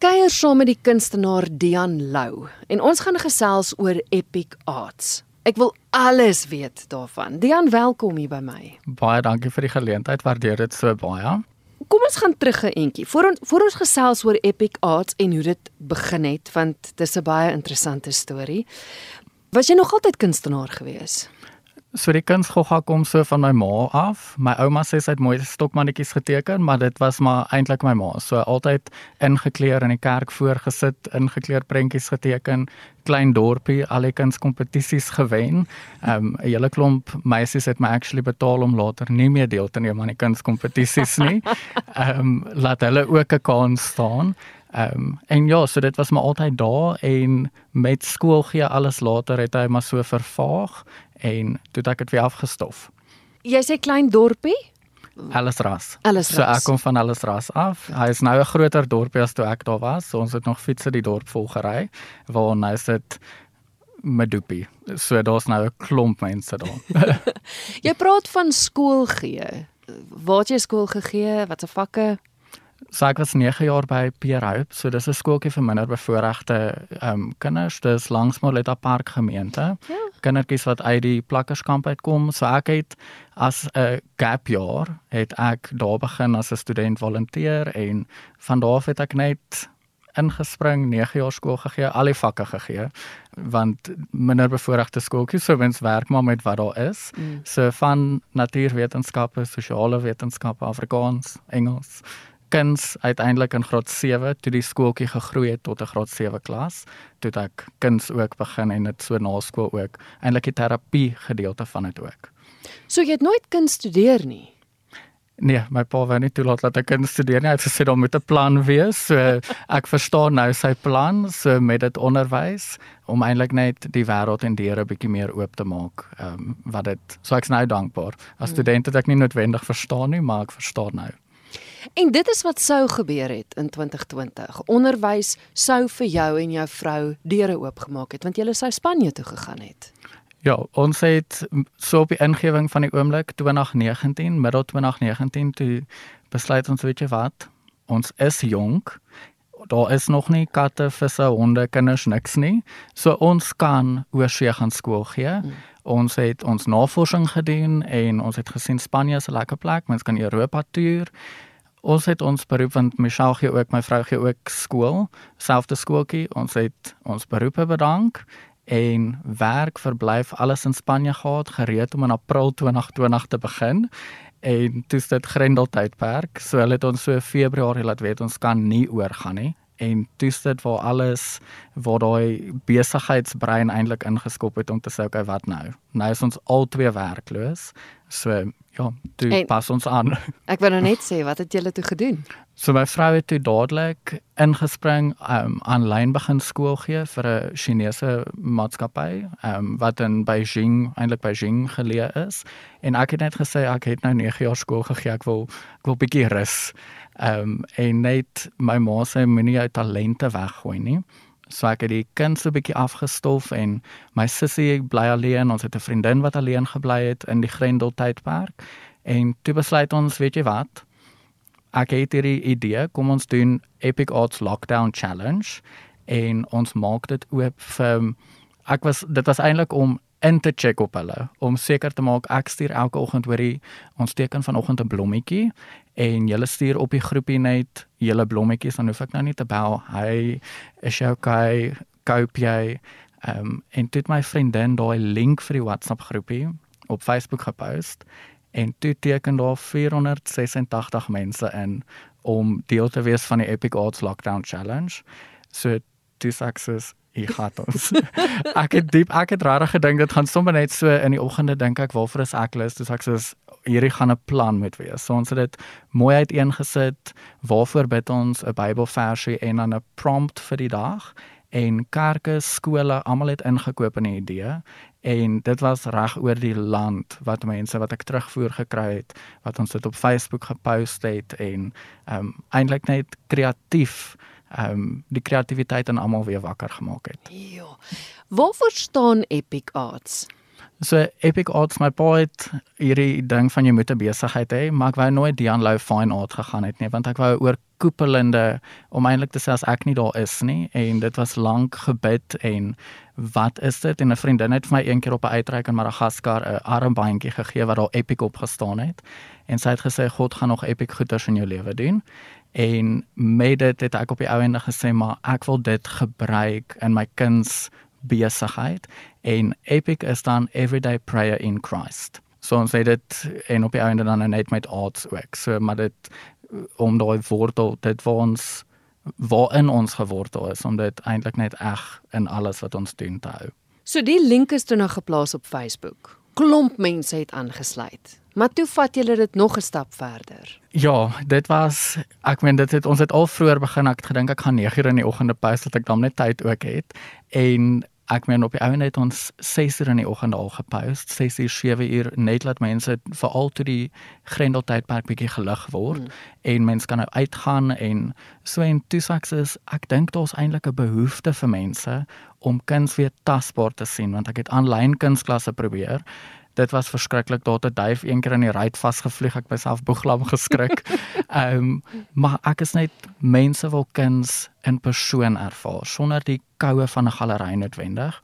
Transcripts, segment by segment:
kuier saam met die kunstenaar Dian Lou en ons gaan gesels oor epic arts. Ek wil alles weet daarvan. Dian, welkom hier by my. Baie dankie vir die geleentheid. Waardeer dit so baie. Kom ons gaan terug 'n entjie. Voor ons voor ons gesels oor epic arts en hoe dit begin het, want dis 'n baie interessante storie. Was jy nog altyd kunstenaar gewees? So die kunsgogga kom so van my ma af. My ouma sê sy het mooi stokmannetjies geteken, maar dit was maar eintlik my ma. So altyd ingekleer in die kerk voorgesit, ingekleer prentjies geteken, klein dorpie, al die kunskompetisies gewen. Ehm um, 'n hele klomp meisies het my actually betaal om later nie meer deel te neem aan die kunskompetisies nie. Ehm um, laat hulle ook 'n kans staan. Ehm um, en ja, so dit was maar altyd daar en met skool gee alles later het hy maar so vervaag en toe het ek dit weer afgestof. Jy sê klein dorpie? Alles ras. Alles So ek kom van alles ras af. Hy is nou 'n groter dorpie as toe ek daar was. So ons het nog fietsse die dorp vol gery waar nou is dit Medupi. So daar's nou 'n klomp mense daar. Jy praat van skool gee. Waar het jy skool gegee? Watse vakke? So ek was 9 jaar by Pierre Hope. So dis 'n skooltjie vir minder bevoorregte ehm um, kinders. Dis langs Moletta Park gemeente. Ja. Kindertjies wat uit die plakkerskamp uitkom. So ek het as 'n gap jaar het ek daar begin as 'n student volunteer en van daar af het ek net ingespring, 9 jaar skool gegee, al die vakke gegee want minder bevoorregte skooltjies so wens werk maar met wat daar is. Mm. So van natuurwetenskappe, sosiale wetenskappe, Afrikaans, Engels, kuns uiteindelik in graad 7 toe die skooltjie gegroei het tot 'n graad 7 klas, toe ek kuns ook begin en dit so na skool ook. Eintlik die terapie gedeelte van dit ook. So jy het nooit kuns studeer nie. Nee, my pa wou nie toelaat dat ek kan studeer nie. Hy het gesê daar moet 'n plan wees. So ek verstaan nou sy plan so met dit onderwys om eintlik net die wêreld en deure bietjie meer oop te maak. Ehm um, wat dit so ek's nou dankbaar. As student het ek nie noodwendig verstaan nie, maar ek verstaan nou. En dit is wat sou gebeur het in 2020. Onderwys sou vir jou en jou vrou deure oopgemaak het want julle sou Spanje toe gegaan het. Ja, ons het so op die ingewing van die oomblik 2019, middel 2019 toe besluit ons weet jy wat, ons is jonk. Daar is nog nie katte, visse, honde, kinders niks nie. So ons kan oorsee gaan skool gee. Mm. Ons het ons navorsing gedoen en ons het gesien Spanje is 'n lekker plek. Mens kan Europa toer. Ons het ons beroep want Michelle gee ook my vrou gee ook skool, selfde skooltjie. Ons het ons beroepe bedank en werk verblyf alles in Spanje gehad gereed om in April 2020 te begin. En toe is dit Grendel tydperk so hulle het ons so Februarie laat weet ons kan nie oorgaan nie. En toe is dit waar alles waar daai besigheidsbrein eintlik ingeskop het om te sê okay wat nou? Nou is ons al twee werkloos so ja toe En- pas ons aan Ek wou nou net sê wat het julle toe gedoen? So my vrou het toe dadelik ingespring, um aanlyn begin skool gee vir 'n Chinese maatskappy, um wat in Beijing, eintlik Beijing geleë is. En ek het net gesê ek het nou 9 jaar skool gegee, ek wil ek wil bietjie rus. Um en net my ma sê moenie jou talente weggooi nie. So ek het die kind so 'n bietjie afgestof en my sussie bly alleen, ons het 'n vriendin wat alleen gebly het in die Grendel tydperk. En toe besluit ons, weet jy wat? ek het hierdie idee, kom ons doen Epic Arts Lockdown Challenge en ons maak dit oop vir ek was dit was eintlik om in te check op hulle om seker te maak ek stuur elke oggend hoorie ons teken vanoggend 'n blommetjie en julle stuur op die groepie net julle blommetjies dan hoef ek nou nie te bel hy is jy okay koop jy um, en toe het my vriendin daai link vir die WhatsApp groepie op Facebook gepost en toe teken daar 486 mense in om deel te wees van die Epic Arts Lockdown Challenge. So toe sê ek soos hier gaan ons. ek het diep ek het regtig gedink dit gaan sommer net so in die oggende dink ek waarvoor is ek lus? Sê ek soos hierdie gaan 'n plan moet wees. So ons het dit mooi uiteengesit. Waarvoor bid ons 'n Bybelversie en dan 'n prompt vir die dag en kerke, skole, almal het ingekoop in die idee en dit was reg oor die land wat mense wat ek terugvoer gekry het wat ons dit op Facebook gepost het en ehm um, eintlik net kreatief ehm um, die kreatiwiteit in almal weer wakker gemaak het. Ja. Waarvoor staan Epic Arts? So Epic Arts my pa het hierdie ding van jy moet 'n besigheid hê, maar ek wou nooit Dian Lou Fine Art gegaan het nie, want ek wou oor koepelende om eintlik te sê as ek nie daar is nie. En dit was lank gebid en wat is dit? En 'n vriendin het vir my een keer op 'n uitreik in Madagaskar 'n armbandjie gegee wat daar Epic op gestaan het. En sy het gesê God gaan nog Epic goeders in jou lewe doen. En met dit het ek op die ou ende gesê maar ek wil dit gebruik in my kinders besigheid en epic is dan everyday prayer in Christ. So ons sê dit en op die einde dan net met arts ook. So maar dit om daai wortel dit waar ons waarin ons gewortel is om dit eintlik net eg in alles wat ons doen te hou. So die link is toe nou geplaas op Facebook. Klomp mense het aangesluit. Maar toe vat julle dit nog 'n stap verder. Ja, dit was ek meen dit het ons het al vroeër begin ek gedink ek gaan 9:00 in die oggende post dat ek dan net tyd ook het en ek meen op die ou net ons 6 uur in die oggend al gepost 6 uur 7 uur net laat mense veral toe die grendeltydperk bietjie gelig word mm. en mense kan nou uitgaan en so en toe saks is ek dink daar's eintlik 'n behoefte vir mense om kuns weer tasbaar te sien want ek het aanlyn kunsklasse probeer dit was verskriklik daar te duif een keer in die ruit vasgevlieg ek myself boeglam geskrik. Ehm um, maar ek is net mense wil kuns in persoon ervaar sonder die koue van 'n galery noodwendig.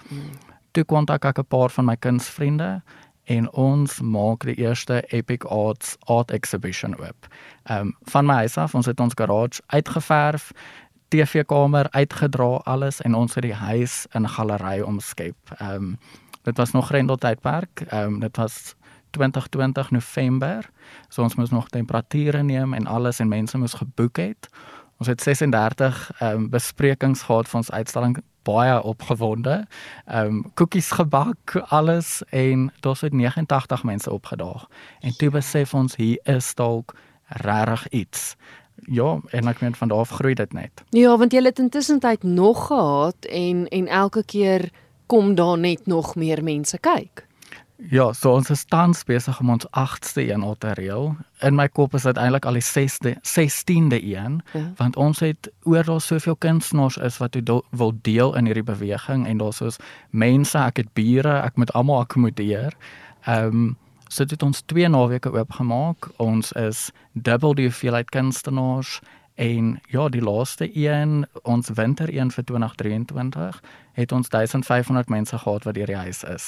Toe kontak ek 'n paar van my kunsvriende en ons maak die eerste Epic Arts Art Exhibition oop. Ehm um, van my huis af, ons het ons garage uitgeverf, TV-kamer uitgedra alles en ons het die huis in 'n galery omskep. Ehm um, dit was nog Grendel tydperk. Ehm um, dit was 2020 November. So ons moes nog temperature neem en alles en mense moes geboek het. Ons het 36 ehm um, besprekings gehad vir ons uitstalling baie opgewonde. Ehm um, koekies gebak, alles en daar's het 89 mense opgedaag. En toe besef ons hier is dalk regtig iets. Ja, en ek meen van daar af groei dit net. Ja, want jy het intussen tyd nog gehad en en elke keer kom daar net nog meer mense kyk. Ja, so ons is tans besig om ons 8ste een al te reël. In my kop is dit eintlik al die 6de 16de een, ja. want ons het oral soveel kunstenaars is wat do, wil deel in hierdie beweging en daar's soos mense, ek het bure, ek moet almal akkommodeer. Ehm um, so dit ons twee naweke oopgemaak. Ons is dubbel die hoeveelheid kunstenaars En ja, die laaste een, ons winter een vir 2023, het ons 1500 mense gehad wat deur die huis is.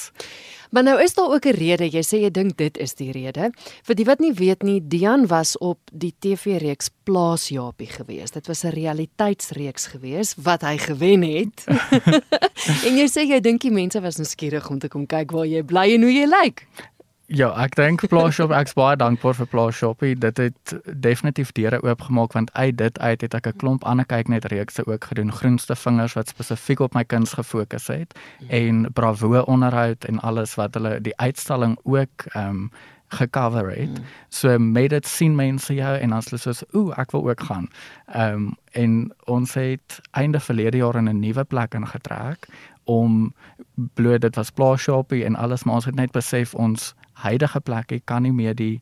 Maar nou is daar ook 'n rede. Jy sê jy dink dit is die rede. Vir die wat nie weet nie, Dian was op die TV-reeks Plaas Japie gewees. Dit was 'n realiteitsreeks gewees wat hy gewen het. en jy sê jy dink die mense was nuuskierig om te kom kyk waar jy bly en hoe jy lyk. Ja, ek dink Plaashop ek's baie dankbaar vir Plaashop. Dit het definitief deure oopgemaak want uit dit uit het ek 'n klomp ander kyk net reekse ook gedoen. Groenste vingers wat spesifiek op my kuns gefokus het en Bravo onderhoud en alles wat hulle die uitstalling ook ehm um, gecover het. So met dit sien mense jou en dan hulle soos ooh, ek wil ook gaan. Ehm um, en ons het einde verlede jaar in 'n nuwe plek ingetrek om bloot dit was Plaashopie en alles maar ons het net besef ons huidige plekke kan nie meer die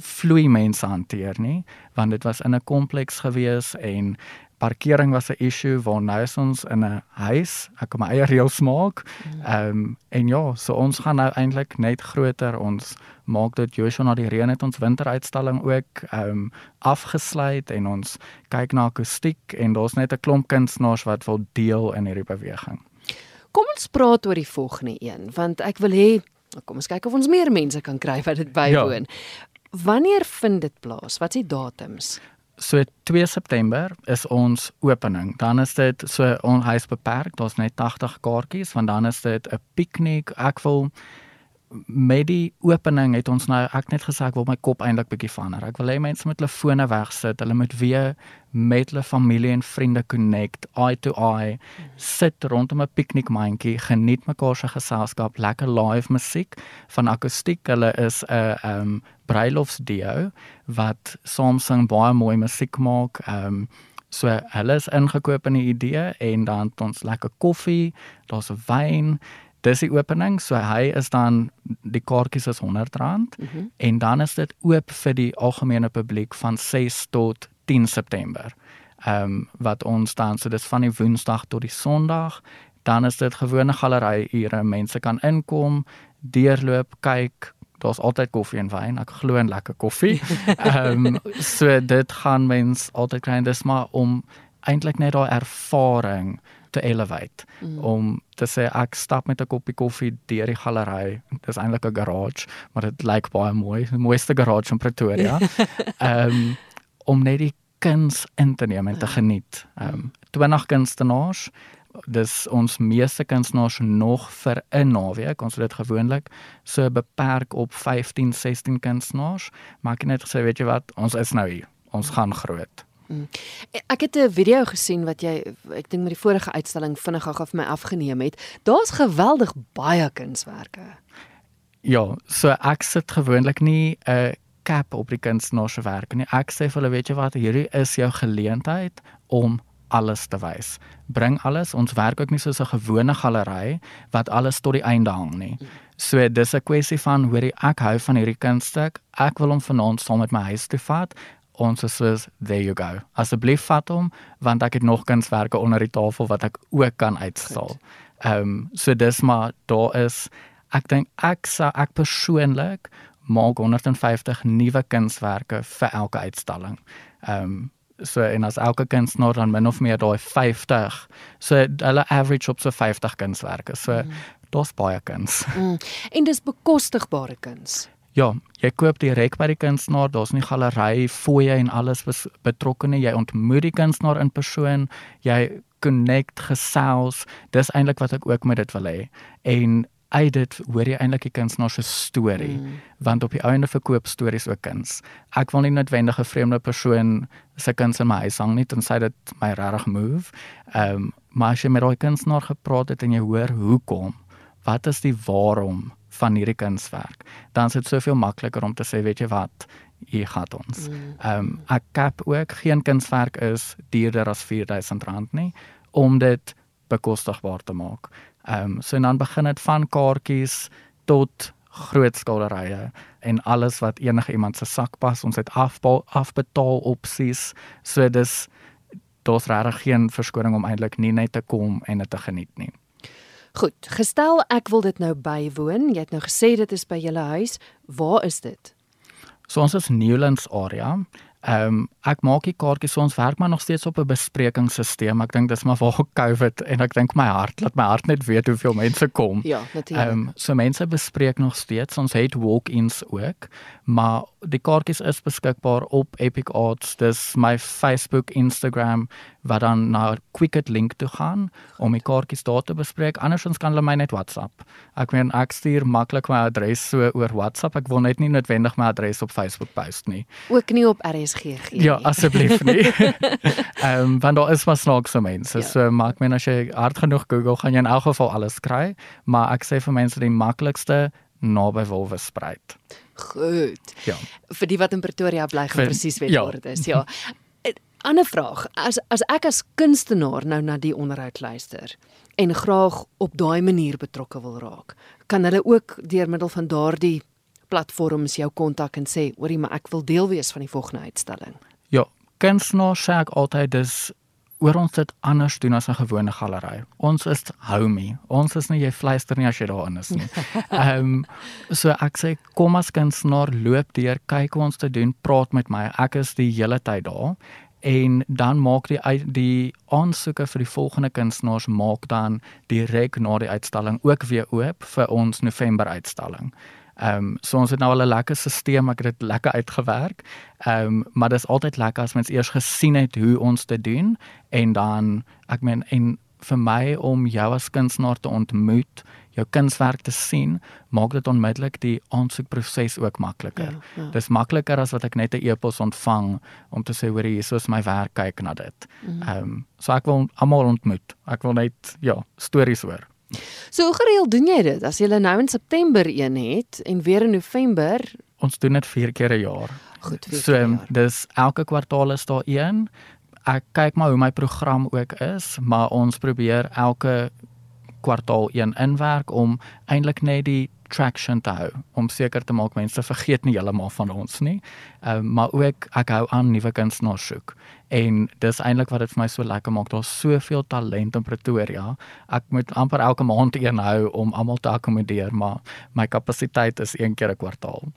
vloei mense hanteer nie want dit was in 'n kompleks gewees en parkering was 'n issue waar nou is ons in 'n huis. Ek kom my eie reëls maak. Ehm um, en ja so ons gaan nou eintlik net groter. Ons maak dit Joshua na die reën het ons winteruitstalling ook ehm um, afgesluit en ons kyk na akoestiek en daar's net 'n klomp kunstenaars wat wil deel in hierdie beweging. Kom ons praat oor die volgende een want ek wil hê kom ons kyk of ons meer mense kan kry wat dit bywoon. Ja. Wanneer vind dit plaas? Wat is die datums? So 2 September is ons opening. Dan is dit so onhuis beperk. Daar's net 80 kaartjies want dan is dit 'n piknik. Ek wil met die opening het ons nou ek net gesê ek wil my kop eintlik bietjie verander. Ek wil hê mense met hulle fone wegsit, hulle moet weer met hulle familie en vriende connect, eye to eye, sit rondom 'n piknikmandjie, geniet mekaar se geselskap, lekker live musiek van akoestiek. Hulle is 'n um bruilofsduo wat soms sing baie mooi musiek maak. Um so hulle is ingekoop in die idee en dan het ons lekker koffie, daar's wyn dis die opening. So hy is dan die kaartjies is R100 mm -hmm. en dan is dit oop vir die algemene publiek van 6 tot 10 September. Ehm um, wat ons dan so dis van die Woensdag tot die Sondag dan is dit gewone galery ure. Mense kan inkom, deurloop, kyk. Daar's altyd koffie en wyn. Ek glo in lekker koffie. Ehm um, so dit gaan mens altyd kry en dis maar om eintlik net daai ervaring te elevate mm. om te sê ek stap met 'n koppie koffie deur die galery. Dit is eintlik 'n garage, maar dit lyk baie mooi. Die mooiste garage in Pretoria. Ehm um, om net die kuns in te neem en te geniet. Ehm um, 20 kunstenaars dis ons meeste kunstenaars nog vir 'n naweek. Ons het dit gewoonlik so beperk op 15, 16 kunstenaars, maar ek het net gesê, weet jy wat, ons is nou hier. Ons gaan groot. Mm. Ek het 'n video gesien wat jy ek dink met die vorige uitstalling vinnig gou vir my afgeneem het. Daar's geweldig baie kunswerke. Ja, so ek sit gewoonlik nie 'n cap op die kunstenaar se werk nie. Ek sê vir hulle, weet jy wat, hierdie is jou geleentheid om alles te wys. Bring alles. Ons werk ook nie soos 'n gewone galery wat alles tot die einde hang nie. So dis 'n kwessie van hoorie ek hou van hierdie kunststuk. Ek wil hom vanaand saam met my huis toe vat ons is soos there you go. Asseblief vat hom want ek het nog kunswerke onder die tafel wat ek ook kan uitstal. Ehm um, so dis maar daar is ek dink ek sou ek persoonlik maak 150 nuwe kunswerke vir elke uitstalling. Ehm um, so en as elke kunstenaar dan min of meer daai 50 so hulle average op so 50 kunswerke. So mm. dis baie kuns. Mm. En dis bekostigbare kuns. Ja, jy koop direk by die kunstenaar, daar's nie galery fooie en alles betrokke nie. Jy ontmoet die kunstenaar in persoon, jy connect gesels. Dis eintlik wat ek ook met dit wil hê. En uit dit hoor jy eintlik die kunstenaar se storie, mm. want op die einde verkoop stories ook kuns. Ek wil nie noodwendig 'n vreemde persoon se kuns in my huis hang nie, tensy dit my regtig move. Ehm, um, maar as jy met daai kunstenaar gepraat het en jy hoor hoekom, wat is die waarom? Van hierdie kunswerk, dan is dit soveel makliker om te sê, weet jy wat, hier gaan ons. Mm. Ehm um, ek cap ook geen kunswerk is duurder as R4000 nie om dit bekostigbaar te maak. Ehm um, so dan begin dit van kaartjies tot groot skilderye en alles wat enige iemand se sak pas. Ons het afbetaal afbetaal opsies. So dis daar's regtig geen verskoning om eintlik nie net te kom en dit te geniet nie. Goed, gestel ek wil dit nou bywoon. Jy het nou gesê dit is by julle huis. Waar is dit? So ons is Newlands area. Ehm um, ek maak die kaartjies so ons werk maar nog steeds op 'n besprekingsstelsel. Ek dink dis maar waar COVID en ek dink my hart laat my hart net weet hoeveel mense kom. Ja, natuurlik. Ehm um, so mense bespreek nog steeds. Ons het walk-ins ook, maar die kaartjies is beskikbaar op Epic Arts. Dis my Facebook, Instagram wat dan na Quicket link toe gaan om die kaartjies daar te bespreek. Andersins kan hulle my net WhatsApp. Ek meen ek stuur maklik my adres so oor WhatsApp. Ek wil net nie noodwendig my adres op Facebook post nie. Ook nie op RSG gee. Ja, asseblief nie. Ehm um, want daar is maar snaakse mense. Ja. So maak men as jy hard genoeg Google gaan jy in elk geval alles kry, maar ek sê vir mense die maklikste naby Wolwespruit. Goed. Ja. Vir die wat in Pretoria bly, gaan presies weet ja. waar dit is. Ja. Ander vraag, as as ek as kunstenaar nou na die onderhoud luister en graag op daai manier betrokke wil raak, kan hulle ook deur middel van daardie platforms jou kontak en sê, "Hoorie, maar ek wil deel wees van die volgende uitstalling." Ja, kunstenaar sê ek altyd dis oor ons dit anders doen as 'n gewone galery. Ons is homey. Ons is nie jy fluister nie as jy daarin is nie. Ehm um, so ek sê kom as kunstenaar loop deur, kyk hoe ons dit doen, praat met my. Ek is die hele tyd daar en dan maak die die aansoeke vir die volgende kunstenaars maak dan direk na die uitstalling ook weer oop vir ons November uitstalling. Ehm um, so ons het nou al 'n lekker stelsel, ek het dit lekker uitgewerk. Ehm um, maar dit is altyd lekker as mens eers gesien het hoe ons dit doen en dan ek meen en vir my om jou as kunstenaar te ontmoet jou kunswerk te sien, maak dit onmiddellik die aansoekproses ook makliker. Ja, ja. Dis makliker as wat ek net 'n e-pos ontvang om te sê hoor hier is my werk, kyk na dit. Mhm. Ehm mm um, so ek wil almal ontmoet. Ek wil net ja, stories hoor. So hoe gereeld doen jy dit? As jy nou in September een het en weer in November, ons doen dit 4 keer 'n jaar. Goed, so ehm, dis elke kwartaal is daar een. Ek kyk maar hoe my program ook is, maar ons probeer elke kwartaal 1 inwerk om eintlik net die traction te hou om seker te maak mense vergeet nie heeltemal van ons nie. Ehm uh, maar ook ek hou aan nuwe kunstenaars soek. En dis eintlik wat dit vir my so lekker maak. Daar's soveel talent in Pretoria. Ek moet amper elke maand een hou om almal te akkommodeer, maar my kapasiteit is een keer 'n kwartaal.